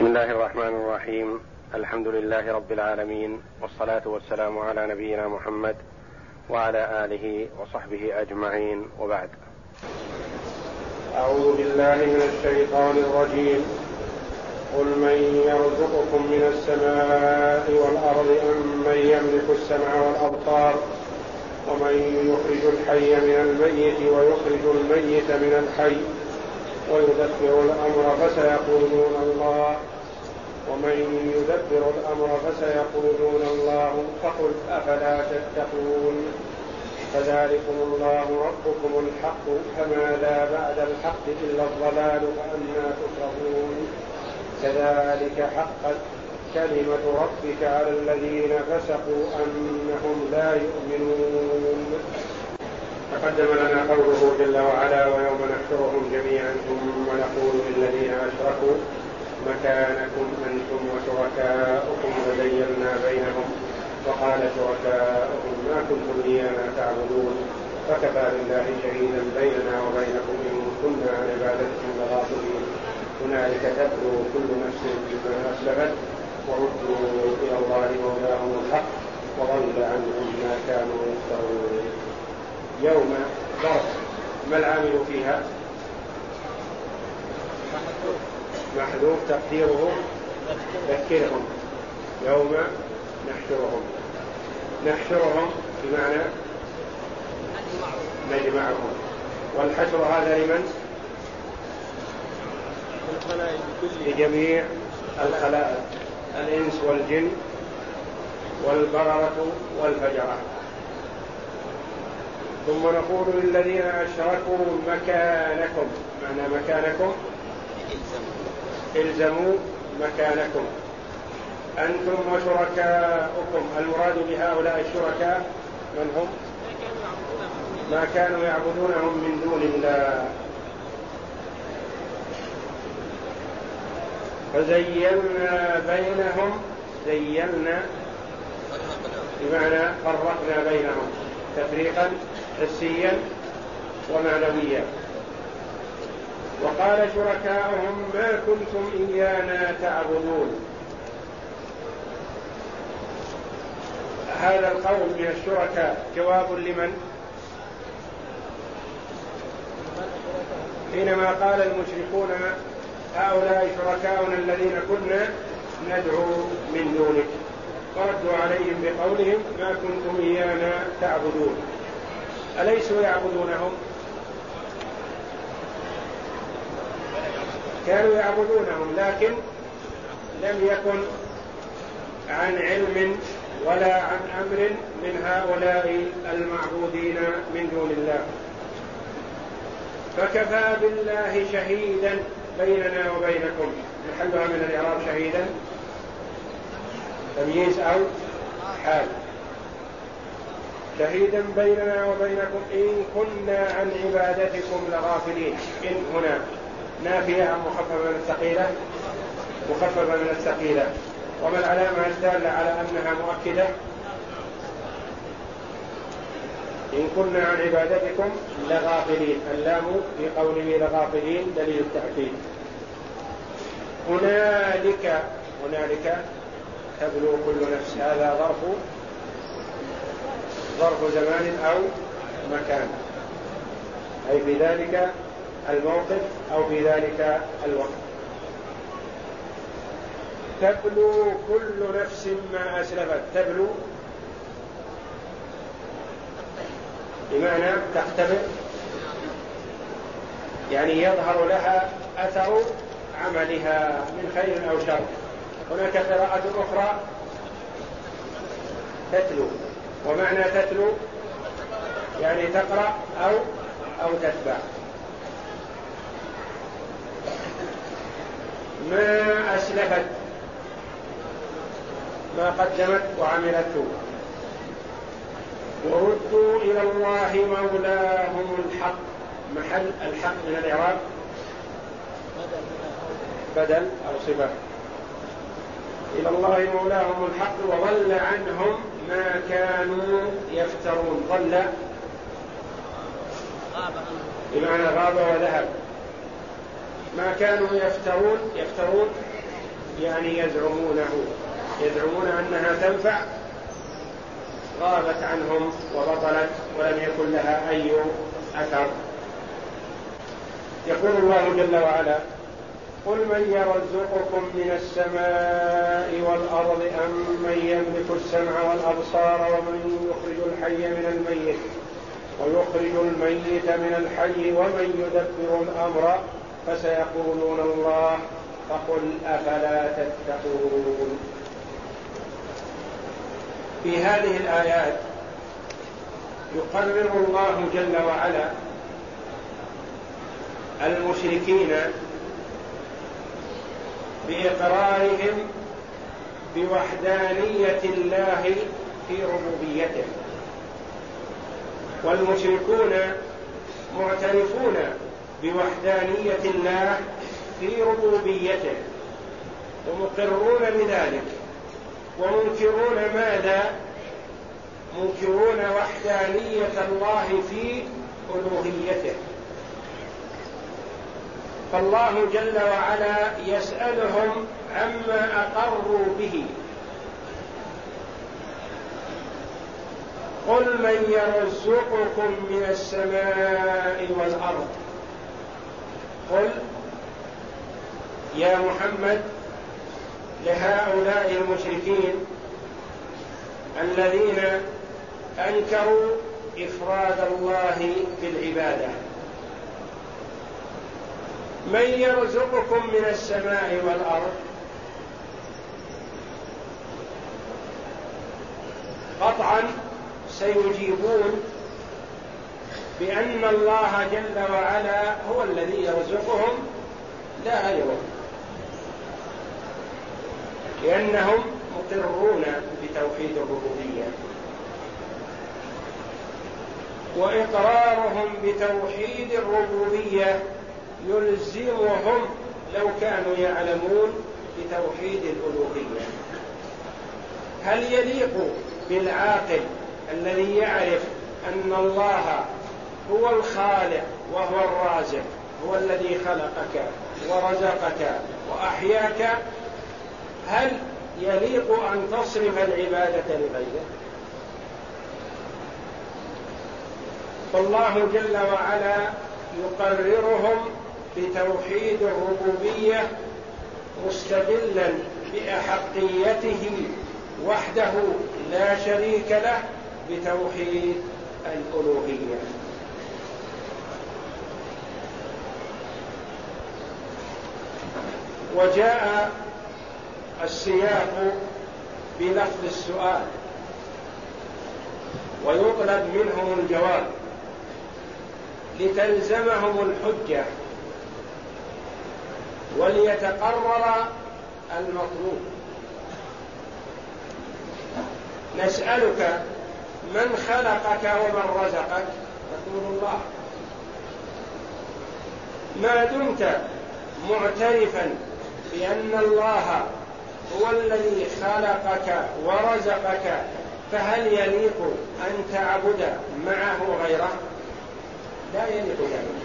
بسم الله الرحمن الرحيم. الحمد لله رب العالمين والصلاة والسلام على نبينا محمد وعلى آله وصحبه أجمعين. وبعد. أعوذ بالله من الشيطان الرجيم. قل من يرزقكم من السماء والأرض أم من يملك السمع والأبصار ومن يخرج الحي من الميت ويخرج الميت من الحي ويدبر الأمر فسيقولون الله. ومن يدبر الأمر فسيقولون الله. فقل أفلا تتقون. فذلكم الله ربكم الحق. فماذا بعد الحق إلا الضلال فانى تصرفون كذلك حقت كلمة ربك على الذين فسقوا أنهم لا يؤمنون. تقدم لنا قوله جل وعلا ويوم نحشرهم جميعا ثم نقول للذين أشركوا مكانكم أنتم وشركاؤكم وزينا بينهم وقال شركاؤهم ما كنتم إيانا تعبدون فكفى بالله شهيدا بيننا وبينكم إن كنا عن عبادتكم لغافلين. هنالك تبلو كل نفس بما أسلفت وردوا إلى الله مولاهم الحق وضل عنهم ما كانوا يفترون. يوم ظرف ما العامل فيها؟ محذوف. تقديره. ذكرهم يوم نحشرهم. نحشرهم بمعنى نجمعهم. والحشر هذا لمن؟ لجميع الخلائق. الإنس والجن والبررة والفجرة. ثم نقول للذين أشركوا مكانكم. معنى مكانكم؟ إلزموا مكانكم. أنتم وشركاؤكم. المراد بهؤلاء الشركاء من هم؟ ما كانوا يعبدونهم من دون الله. فزينا بينهم. زينا بمعنى فرقنا بينهم. تفريقا. حسيا ومعنويا. وقال شركاؤهم ما كنتم إيانا تعبدون. هذا القول من الشركاء. جواب لمن؟ حينما قال المشركون هؤلاء شركاؤنا الذين كنا ندعو من دونك. فردوا عليهم بقولهم ما كنتم إيانا تعبدون. أليسوا يعبدونهم؟ كانوا يعبدونهم لكن لم يكن عن علم ولا عن أمر من هؤلاء المعبودين من دون الله. فكفى بالله شهيدا بيننا وبينكم. محلها من الإعراب شهيدا. تمييز أو حال. شهيدا بيننا وبينكم إن كنا عن عبادتكم لغافلين. إن هنا نافية عن مخففة من الثقيلة؟ مخففة من الثقيلة. وما العلامة الدالة على أنها مؤكدة؟ إن كنا عن عبادتكم لغافلين. اللام في قوله لغافلين دليل التأكيد. هنالك هنالك تبلو كل نفس. هذا ظرف ظرف زمان أو مكان. أي في ذلك الموقف أو في ذلك الوقت. تبلو كل نفس ما أسلفت. تبلو بمعنى تختبر يعني يظهر لها أثر عملها من خير أو شر. هناك قراءة أخرى تتلو. ومعنى تتلو يعني تقرأ أو أو تتبع. ما أسلفت ما قدمت وعملته وردوا إلى الله مولاهم الحق. محل الحق من الإعراب. بدل أو صفة. إلى الله مولاهم الحق وضل عنهم ما كانوا يفترون. ضل بمعنى غاب وذهب ما كانوا يفترون يفترون يعني يزعمونه. يزعمون أنها تنفع. غابت عنهم وبطلت ولم يكن لها أي أثر. يقول الله جل وعلا قل من يرزقكم من السماء والأرض أم من يملك السمع والأبصار ومن يخرج الحي من الميت ويخرج الميت من الحي ومن يدبر الأمر فسيقولون الله فقل أفلا تتقون. في هذه الآيات يقرر الله جل وعلا المشركين بإقرارهم بوحدانية الله في ربوبيته والمشركون معترفون بوحدانية الله في ربوبيته ومقرون بذلك. ومنكرون ماذا؟ منكرون وحدانية الله في ألوهيته. فالله جل وعلا يسألهم عما أقروا به. قل من يرزقكم من السماء والأرض. قل يا محمد لهؤلاء المشركين الذين أنكروا إفراد الله بالعباده من يرزقكم من السماء والأرض؟ قطعا سيجيبون بأن الله جل وعلا هو الذي يرزقهم لا غيره لأنهم مقرون بتوحيد الربوبية. وإقرارهم بتوحيد الربوبية يلزمهم لو كانوا يعلمون بتوحيد الألوهية. هل يليق بالعاقل الذي يعرف أن الله هو الخالق وهو الرازق هو الذي خلقك ورزقك وأحياك؟ هل يليق أن تصرف العبادة لغيره؟ فالله جل وعلا يقررهم بتوحيد الربوبية مستدلا بأحقيته وحده لا شريك له بتوحيد الألوهية. وجاء السياق بلفظ السؤال ويطلب منهم الجواب لتلزمهم الحجة وليتقرر المطلوب. نسألك من خلقك ومن رزقك؟ تقول الله. ما دمت معترفا بأن الله هو الذي خلقك ورزقك فهل يليق أن تعبد معه غيره؟ لا يليق ذلك.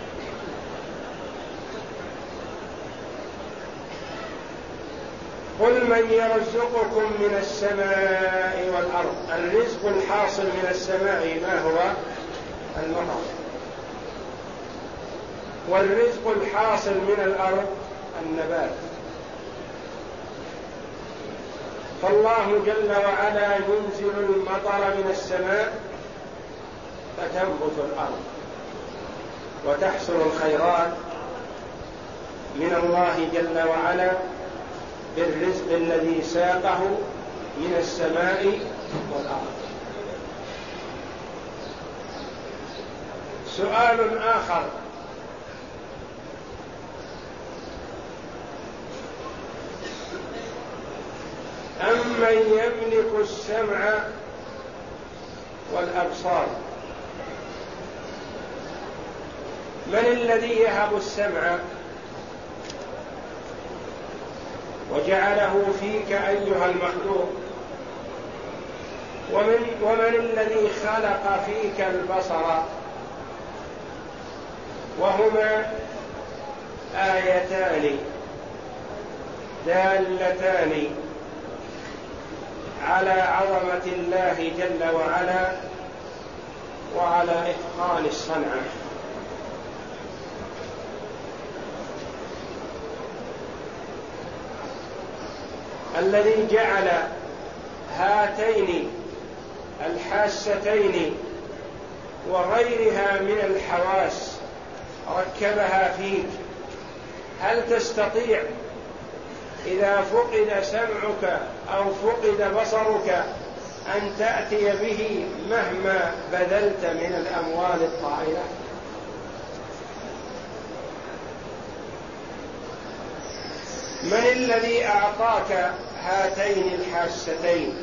قل من يرزقكم من السماء والأرض. الرزق الحاصل من السماء ما هو؟ المطر. والرزق الحاصل من الأرض النبات. فالله جل وعلا ينزل المطر من السماء فتنبت الأرض. وتحصل الخيرات من الله جل وعلا. بالرزق الذي ساقه من السماء والأرض. سؤال آخر. أمن يملك السمع والأبصار؟ من الذي يهب السمع؟ وجعله فيك أيها المخلوق. ومن ومن الذي خلق فيك البصر؟ وهما آيتان دالتان على عظمة الله جل وعلا وعلى إتقان الصنعة. الذي جعل هاتين الحاستين وغيرها من الحواس ركبها فيك. هل تستطيع إذا فقد سمعك أو فقد بصرك أن تأتي به مهما بذلت من الأموال الطائلة؟ من الذي أعطاك هاتين الحاستين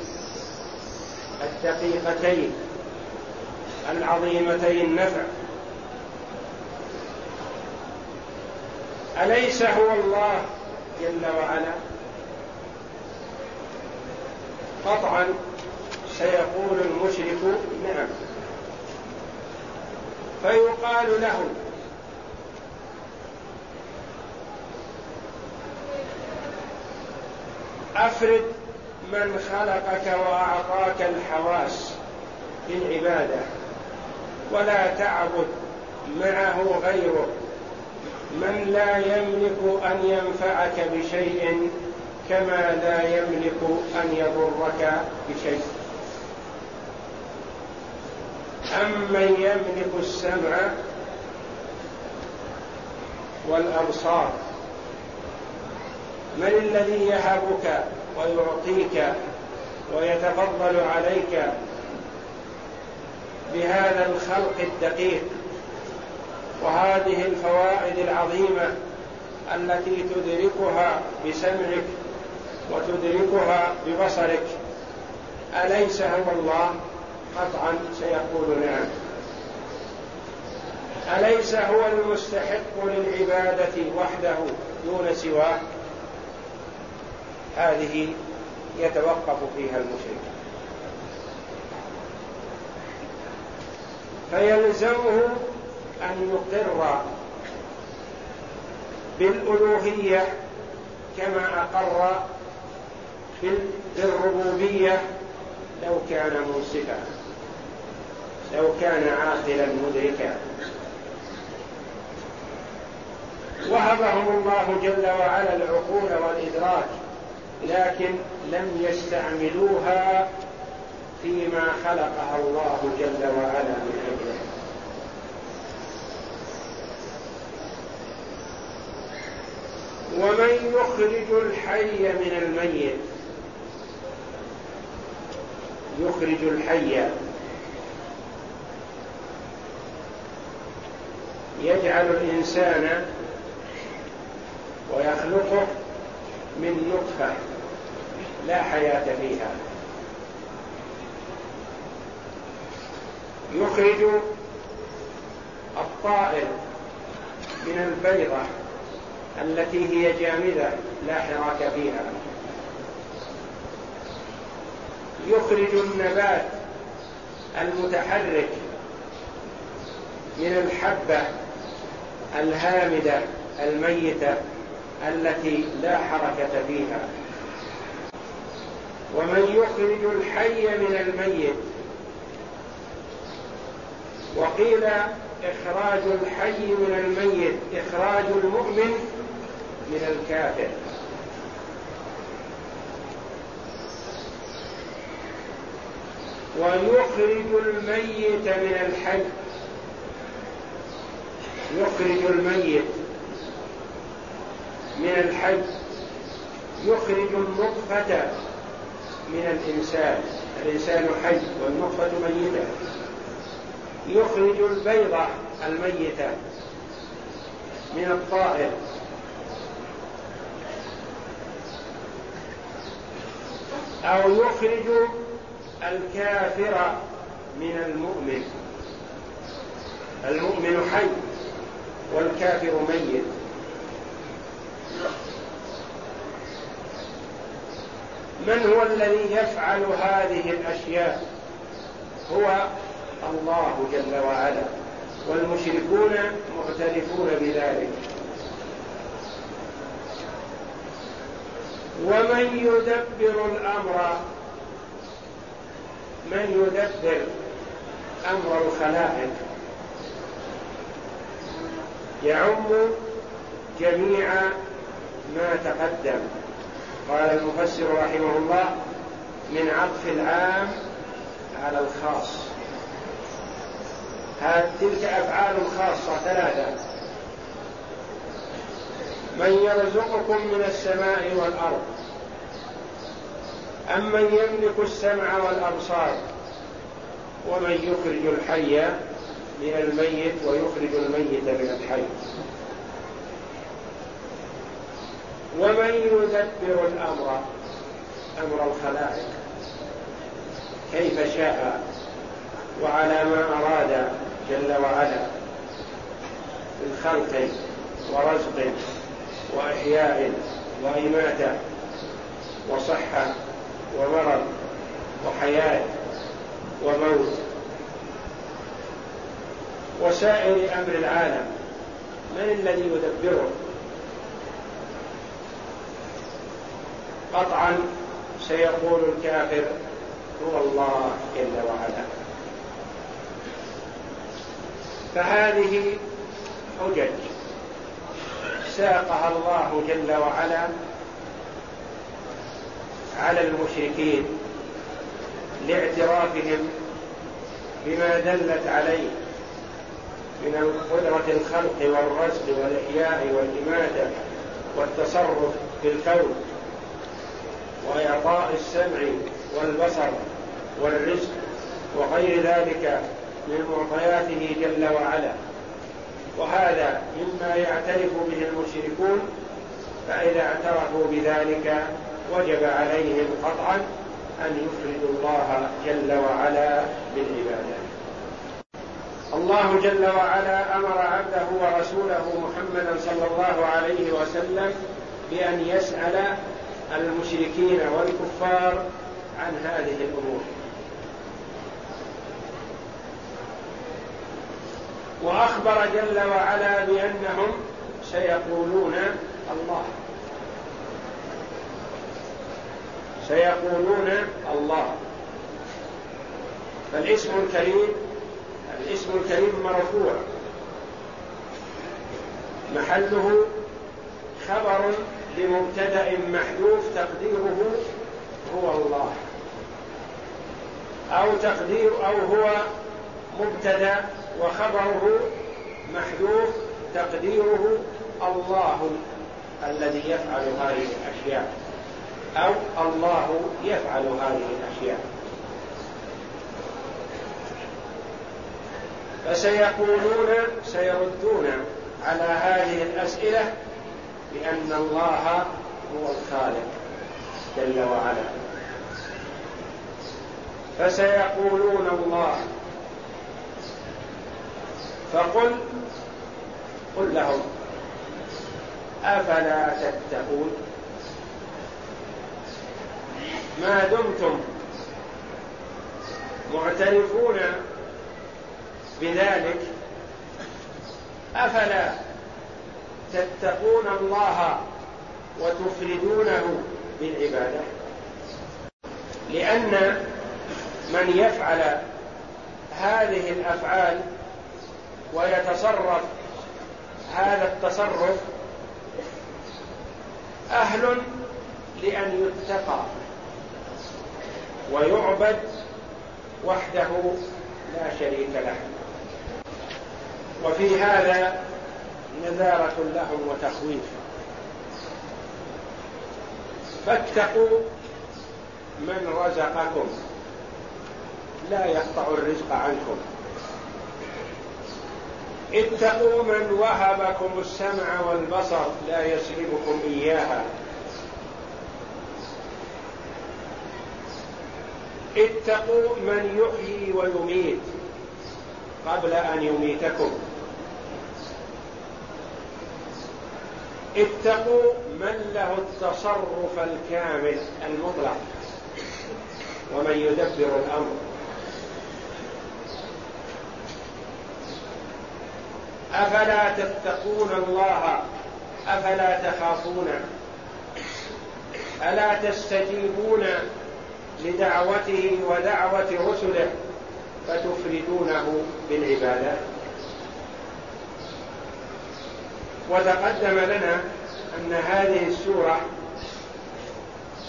الدقيقتين العظيمتي النفع أليس هو الله جل وعلا؟ قطعا سيقول المشرك نعم. فيقال له أفرد من خلقك وأعطاك الحواس للعباده ولا تعبد معه غيره. من لا يملك أن ينفعك بشيء كما لا يملك أن يضرك بشيء. امن يملك السمع والأبصار؟ من الذي يهبك ويعطيك ويتفضل عليك بهذا الخلق الدقيق وهذه الفوائد العظيمة التي تدركها بسمعك وتدركها ببصرك. أليس هو الله؟ قطعا سيقول نعم. أليس هو المستحق للعبادة وحده دون سواه؟ هذه يتوقف فيها المشرك فيلزمه أن يقر بالألوهية كما أقر بالربوبيه لو كان منصفا لو كان عاقلا مدركا. وهبهم الله جل وعلا العقول والإدراك لكن لم يستعملوها فيما خلقها الله جل وعلا من اجله ومن يخرج الحي من الميت يخرج الحي. يجعل الإنسان ويخلقه من نطفة لا حياة فيها. يخرج الطائر من البيضة التي هي جامدة لا حراك فيها. يخرج النبات المتحرك من الحبة الهامدة الميتة التي لا حركة فيها. ومن يخرج الحي من الميت وقيل إخراج الحي من الميت إخراج المؤمن من الكافر. ويخرج الميت من الحي. يخرج الميت. من الحي يخرج النطفة من الإنسان. الإنسان حي والنطفة ميتة. يخرج البيضة الميتة من الطائر. أو يخرج الكافر من المؤمن. المؤمن حي والكافر ميت. من هو الذي يفعل هذه الأشياء؟ هو الله جل وعلا والمشركون معترفون بذلك. ومن يدبر الأمر؟ من يدبر أمر الخلائق؟ يعم جميع ما تقدم. قال المفسر رحمه الله من عطف العام على الخاص. تلك أفعال خاصة ثلاثة. من يرزقكم من السماء والأرض. أمن يملك السمع والأبصار. ومن يخرج الحي من الميت ويخرج الميت من الحي. ومن يدبر الأمر أمر الخلائق. كيف شاء وعلى ما أراد جل وعلا. من خلق ورزق وإحياء وإماتة وصحة ومرض وحياة وموت. وسائر أمر العالم من الذي يدبره؟ قطعا سيقول الكافر هو الله جل وعلا. فهذه حجج ساقها الله جل وعلا على المشركين لاعترافهم بما دلت عليه من قدرة الخلق والرزق والإحياء والإماتة والتصرف في الكون. وإعطاء السمع والبصر والرزق وغير ذلك من معطياته جل وعلا. وهذا مما يعترف به المشركون فإذا اعترفوا بذلك وجب عليهم قطعا أن يفردوا الله جل وعلا بالعبادة. الله جل وعلا أمر عبده ورسوله محمدا صلى الله عليه وسلم بأن يسأل المشركين والكفار عن هذه الأمور. وأخبر جل وعلا بأنهم سيقولون الله. سيقولون الله. فالاسم الكريم الاسم الكريم مرفوع. محله خبر لمبتدأ محذوف تقديره هو الله. أو تقدير أو هو مبتدأ وخبره محذوف تقديره الله الذي يفعل هذه الأشياء. أو الله يفعل هذه الأشياء. فسيقولون سيردون على هذه الأسئلة بأن الله هو الخالق جل وعلا. فسيقولون الله. فقل قل لهم أفلا تتقون؟ ما دمتم معترفون بذلك؟ أفلا تتقون الله وتفردونه بالعباده لأن من يفعل هذه الأفعال ويتصرف هذا التصرف أهل لأن يتقى ويعبد وحده لا شريك له. وفي هذا نذارة لهم وتخويف. فاتقوا من رزقكم. لا يقطع الرزق عنكم. اتقوا من وهبكم السمع والبصر. لا يسلبكم إياها. اتقوا من يحيي ويميت قبل أن يميتكم. اتقوا من له التصرف الكامل المطلق. ومن يدبر الأمر. أفلا تتقون الله؟ أفلا تخافون؟ ألا تستجيبون لدعوته ودعوة رسله فتفردونه بالعبادات؟ وتقدم لنا أن هذه السورة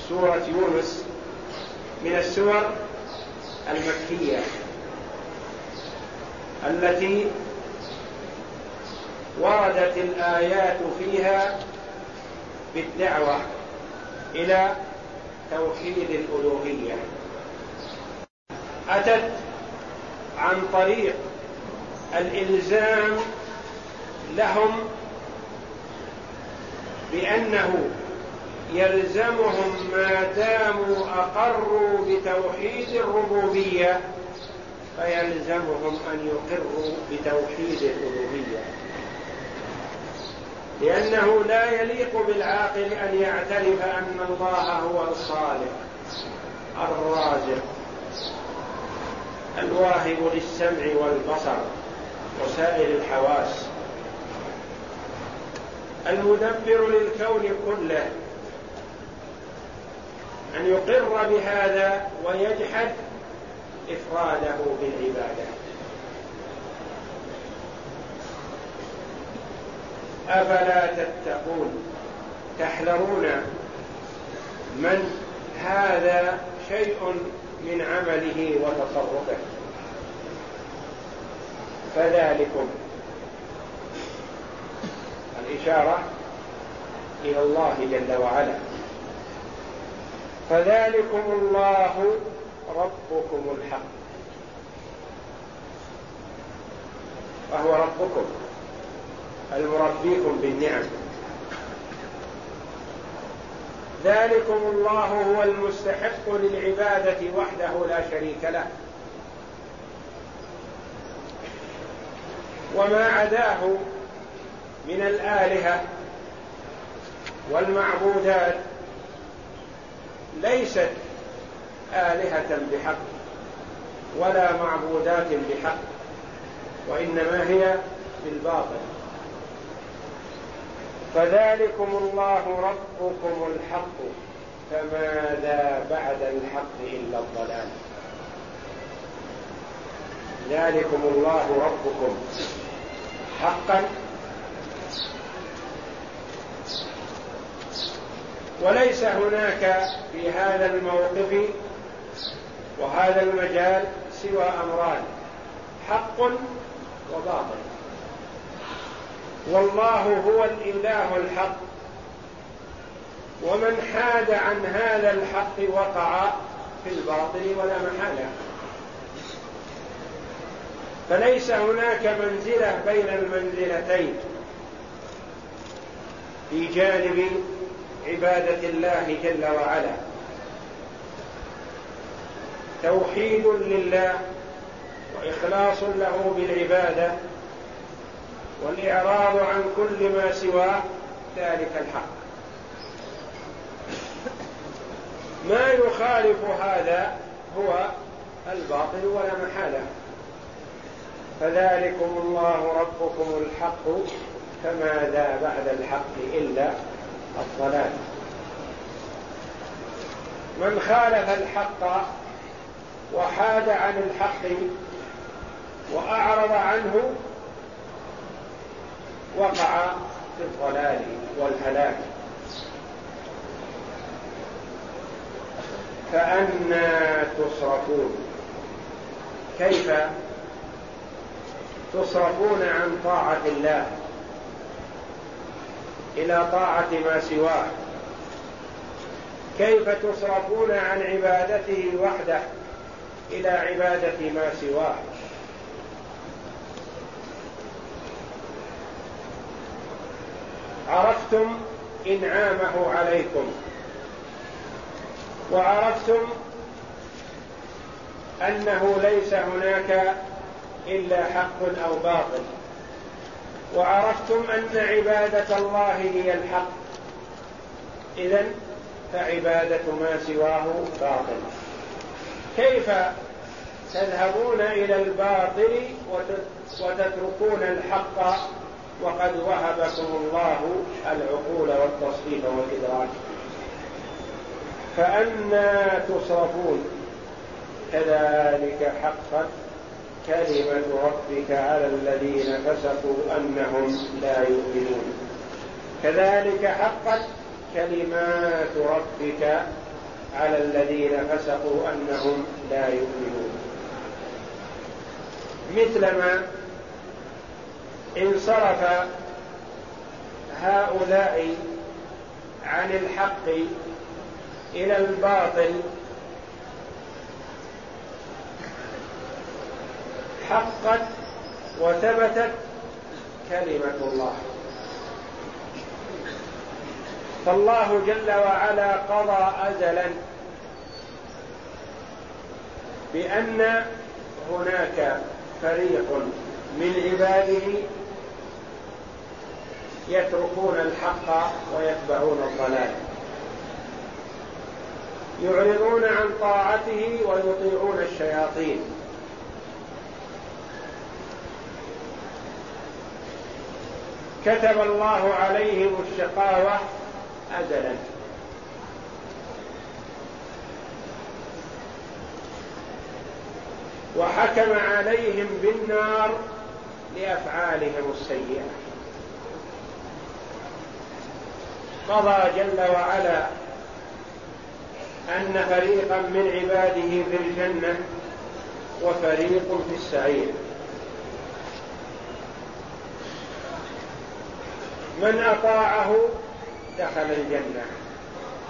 سورة يونس من السور المكية التي وردت الآيات فيها بالدعوة إلى توحيد الألوهية. أتت عن طريق الإلزام لهم بأنه يلزمهم ما داموا أقروا بتوحيد الربوبية فيلزمهم أن يقروا بتوحيد الالوهيه لأنه لا يليق بالعاقل أن يعترف أن الله هو الخالق الرازق الواهب للسمع والبصر وسائر الحواس. المدبر للكون كله أن يقر بهذا ويجحد إفراده بالعبادة. أفلا تتقون؟ تحذرون من هذا شيء من عمله وتصرفه. فذلكم الإشارة إلى الله جل وعلا. فذلكم الله ربكم الحق. وهو ربكم المربيكم بالنعم. ذلكم الله هو المستحق للعبادة وحده لا شريك له. وما عداه من الآلهة والمعبودات ليست آلهة بحق ولا معبودات بحق وإنما هي بالباطل. فذلكم الله ربكم الحق فماذا بعد الحق إلا الضلال؟ ذلكم الله ربكم حقا وليس هناك في هذا الموقف وهذا المجال سوى أمران حق وباطل. والله هو الإله الحق. ومن حاد عن هذا الحق وقع في الباطل ولا محالة. فليس هناك منزلة بين المنزلتين. في جانب عبادة الله جل وعلا. توحيد لله وإخلاص له بالعبادة والإعراض عن كل ما سوى ذلك الحق. ما يخالف هذا هو الباطل ولا محالة. فذلكم الله ربكم الحق فماذا بعد الحق إلا الضلال من خالف الحق وحاد عن الحق وأعرض عنه وقع في الضلال والهلاك. فأنا تصرفون. كيف تصرفون عن طاعة الله؟ إلى طاعة ما سواه. كيف تصرفون عن عبادته وحده إلى عبادة ما سواه؟ عرفتم إنعامه عليكم. وعرفتم أنه ليس هناك إلا حق أو باطل. وعرفتم أن عبادة الله هي الحق. اذا فعبادة ما سواه باطل. كيف تذهبون إلى الباطل وتتركون الحق وقد وهبكم الله العقول والتصديق والإدراك؟ فأنا تصرفون. كذلك حقت كلمة ربك على الذين فسقوا أنهم لا يؤمنون. كذلك حقت كلمات ربك على الذين فسقوا أنهم لا يؤمنون. مثلما انصرف هؤلاء عن الحق إلى الباطل حقت وثبتت كلمة الله. فالله جل وعلا قضى ازلا بأن هناك فريق من عباده يتركون الحق ويتبعون الضلال. يعرضون عن طاعته ويطيعون الشياطين. كتب الله عليهم الشقاوة ازلا وحكم عليهم بالنار لأفعالهم السيئة. قضى جل وعلا أن فريقا من عباده في الجنة وفريق في السعير. من أطاعه دخل الجنة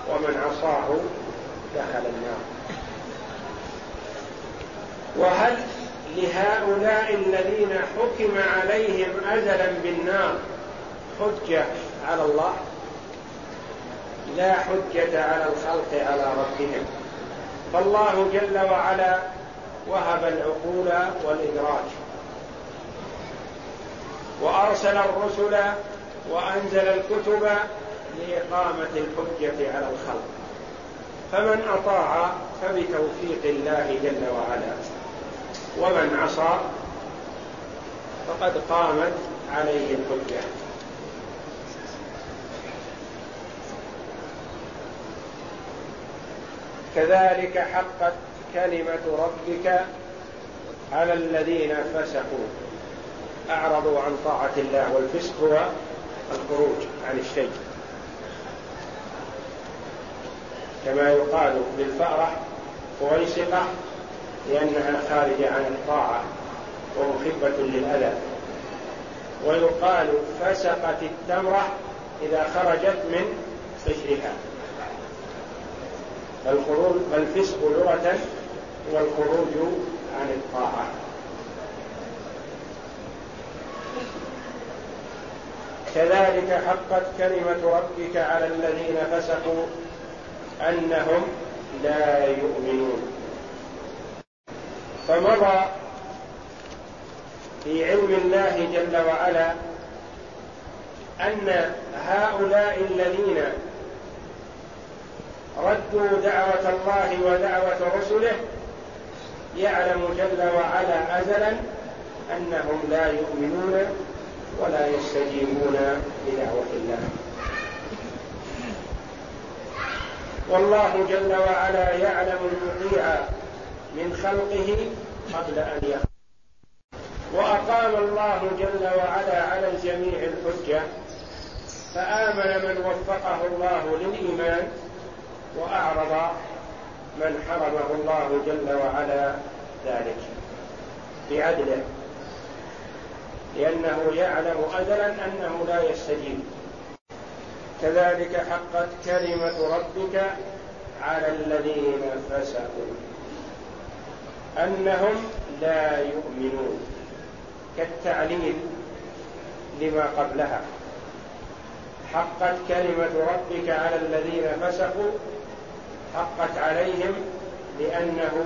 ومن عصاه دخل النار. وهل لهؤلاء الذين حكم عليهم أزلا بالنار حجة على الله؟ لا حجة على الخلق على ربهم. فالله جل وعلا وهب العقول والإدراك. وأرسل الرسل وأنزل الكتب لإقامة الحجة على الخلق. فمن أطاع فبتوفيق الله جل وعلا. ومن عصى فقد قامت عليه الحجة. كذلك حقت كلمة ربك على الذين فسقوا. أعرضوا عن طاعة الله والفسق هو الخروج عن الشيء. كما يقال للفأرة فويسقة لأنها خارجة عن الطاعة ومحبة للأذى. ويقال فسقت التمرة إذا خرجت من قشرها فالخروج فالفسق لغة هو الخروج عن الطاعة. كذلك حقت كلمة ربك على الذين فسقوا أنهم لا يؤمنون. فمضى في علم الله جل وعلا أن هؤلاء الذين ردوا دعوة الله ودعوة رسله يعلم جل وعلا أزلا أنهم لا يؤمنون. ولا يستجيبون لدعوة الله. والله جل وعلا يعلم المطيع من خلقه قبل أن يخلق. وأقام الله جل وعلا على الجميع الحجة. فآمن من وفقه الله للإيمان وأعرض من حرمه الله جل وعلا ذلك. بعدله. لأنه يعلم أزلا أنه لا يستجيب. كذلك حقت كلمة ربك على الذين فسقوا أنهم لا يؤمنون كالتعليل لما قبلها. حقت كلمة ربك على الذين فسقوا حقت عليهم لأنه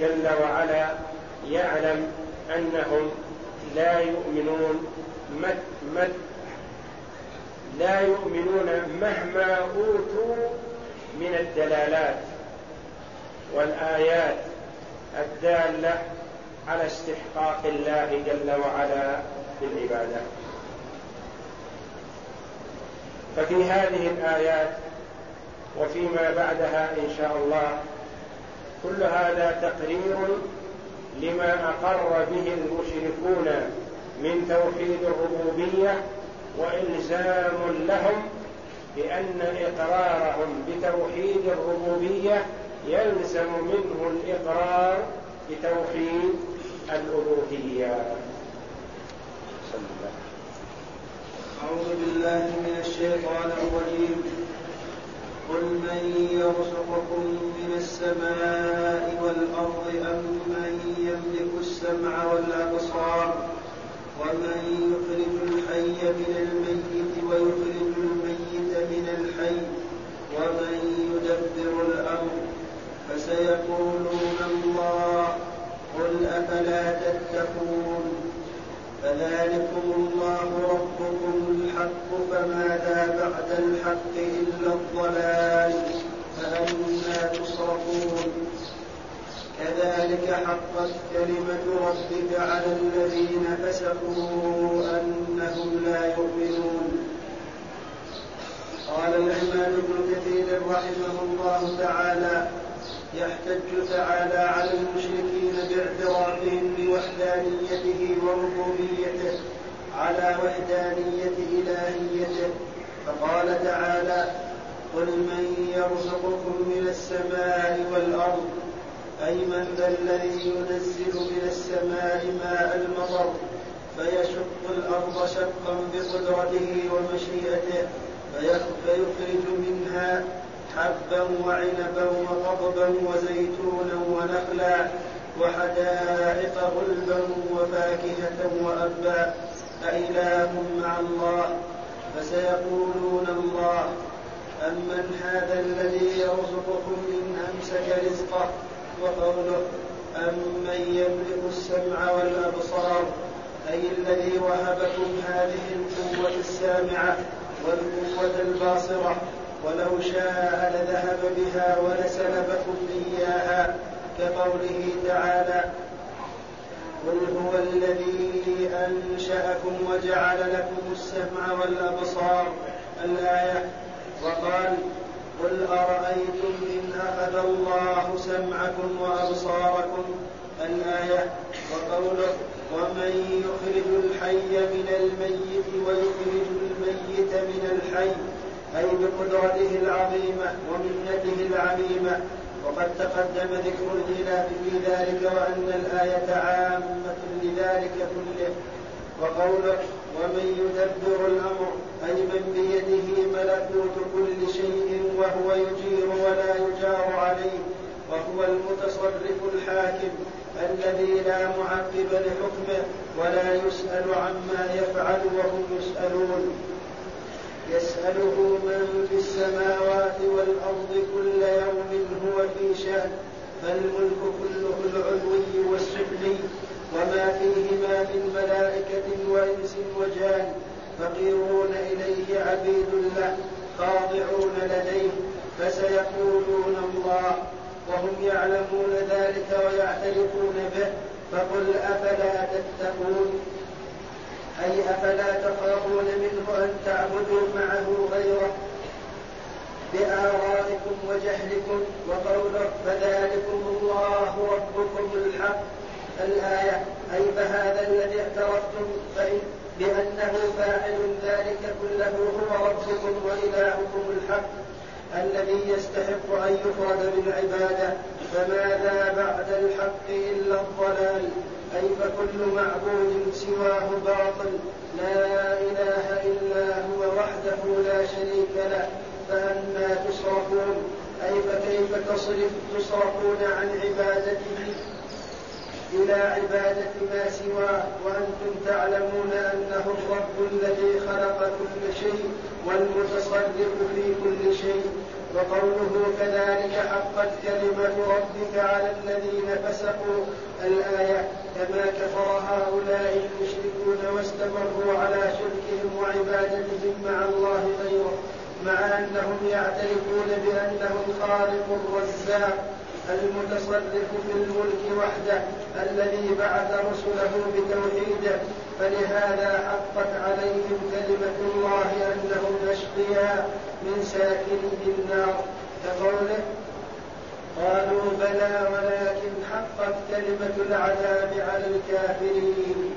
جل وعلا يعلم أنهم لا يؤمنون مت مت لا يؤمنون مهما أوتوا من الدلالات والآيات الدالة على استحقاق الله جل وعلا بالعبادة. ففي هذه الآيات وفيما بعدها إن شاء الله كل هذا تقرير لما أقر به المشركون من توحيد الربوبية وإلزام لهم بأن إقرارهم بتوحيد الربوبية يلزم منه الإقرار بتوحيد الألوهية. أعوذ بالله من الشيطان الرجيم. قل من يرزقكم من السماء والأرض أم من السمع والأبصار ومن يخرج الحي من الميت ويخرج الميت من الحي ومن يدبر الأمر فسيقولون الله قل أفلا تتقون؟ فذلكم الله ربكم الحق فماذا بعد الحق إلا الضلال؟ فأنا تصرفون؟ كذلك حقت كلمة ربك على الذين فسقوا أنهم لا يؤمنون. قال العماد بن كثير رحمه الله تعالى يحتج تعالى على المشركين باعترافهم بوحدانيته وربوبيته على وحدانية إلهيته. فقال تعالى قل من يرزقكم من السماء والأرض أي من ذا الذي ينزل من السماء ماء المطر فيشق الأرض شقا بقدرته ومشيئته فيخرج منها حبا وعنبا وقضبا وزيتونا ونخلا وحدائق غلبا وفاكهة وأبا. أإله مع الله فسيقولون الله أمن هذا الذي يرزقكم إن أمسك رزقه؟ وقوله أمن يملك السمع والأبصار أي الذي وهبكم هذه القوة السامعة والقوة الباصرة ولو شاء لذهب بها ولسلبكم إياها كقوله تعالى قل هو الذي أنشأكم وجعل لكم السمع والأبصار الآية وقال قل أرأيتم إن أخذ الله سمعكم وأبصاركم الآية وقوله ومن يخرج الحي من الميت ويخرج الميت من الحي أي بقدرته العظيمة ومنته العليمة وقد تقدم ذكر الخلاف في ذلك وأن الآية عامة لذلك كله وقوله ومن يدبر الأمر أي من بيده ملكوت كل شيء وهو يجير ولا يجار عليه وهو المتصرف الحاكم الذي لا معقب لحكمه ولا يسأل عما يفعل وهم يسألون. يسأله من في السماوات والأرض كل يوم هو في شأن فالملك كله العلوي والسفلي وما فيهما من ملائكة وإنس وجان فقيرون إليه عبيد له خاضعون لديه فسيقولون الله وهم يعلمون ذلك ويعترفون به فقل أفلا تتقون؟ أي أفلا تخافون منه أن تعبدوا معه غيره؟ بآرائكم وجهلكم وقوله فذلكم الله ربكم الحق. الآية أي فهذا الذي اعترفتم بأنه فاعل ذلك كله هو ربكم وإلهكم الحق الذي يستحق أن يفرد بالعبادة فماذا بعد الحق إلا الضلال. أي فكل معبود سواه باطل لا إله إلا هو وحده لا شريك له. فأنا تصرفون أي فكيف تصرف تصرفون عن عبادته؟ إلى عبادة ما سواه وأنتم تعلمون أنه الرب الذي خلق كل شيء والمتصرف في كل شيء. وقوله كذلك حقت كلمة ربك على الذين فسقوا. الآية كما كفر هؤلاء المشركون واستمروا على شركهم وعبادتهم مع الله غيره مع أنهم يعترفون بأنه الخالق الرزاق. المتصرف في الملك وحده الذي بعث رسله بتوحيده فلهذا حقت عليهم كلمة الله أنهم أشقياء من ساكني النار. كقوله قالوا بلى ولكن حقت كلمة العذاب على الكافرين.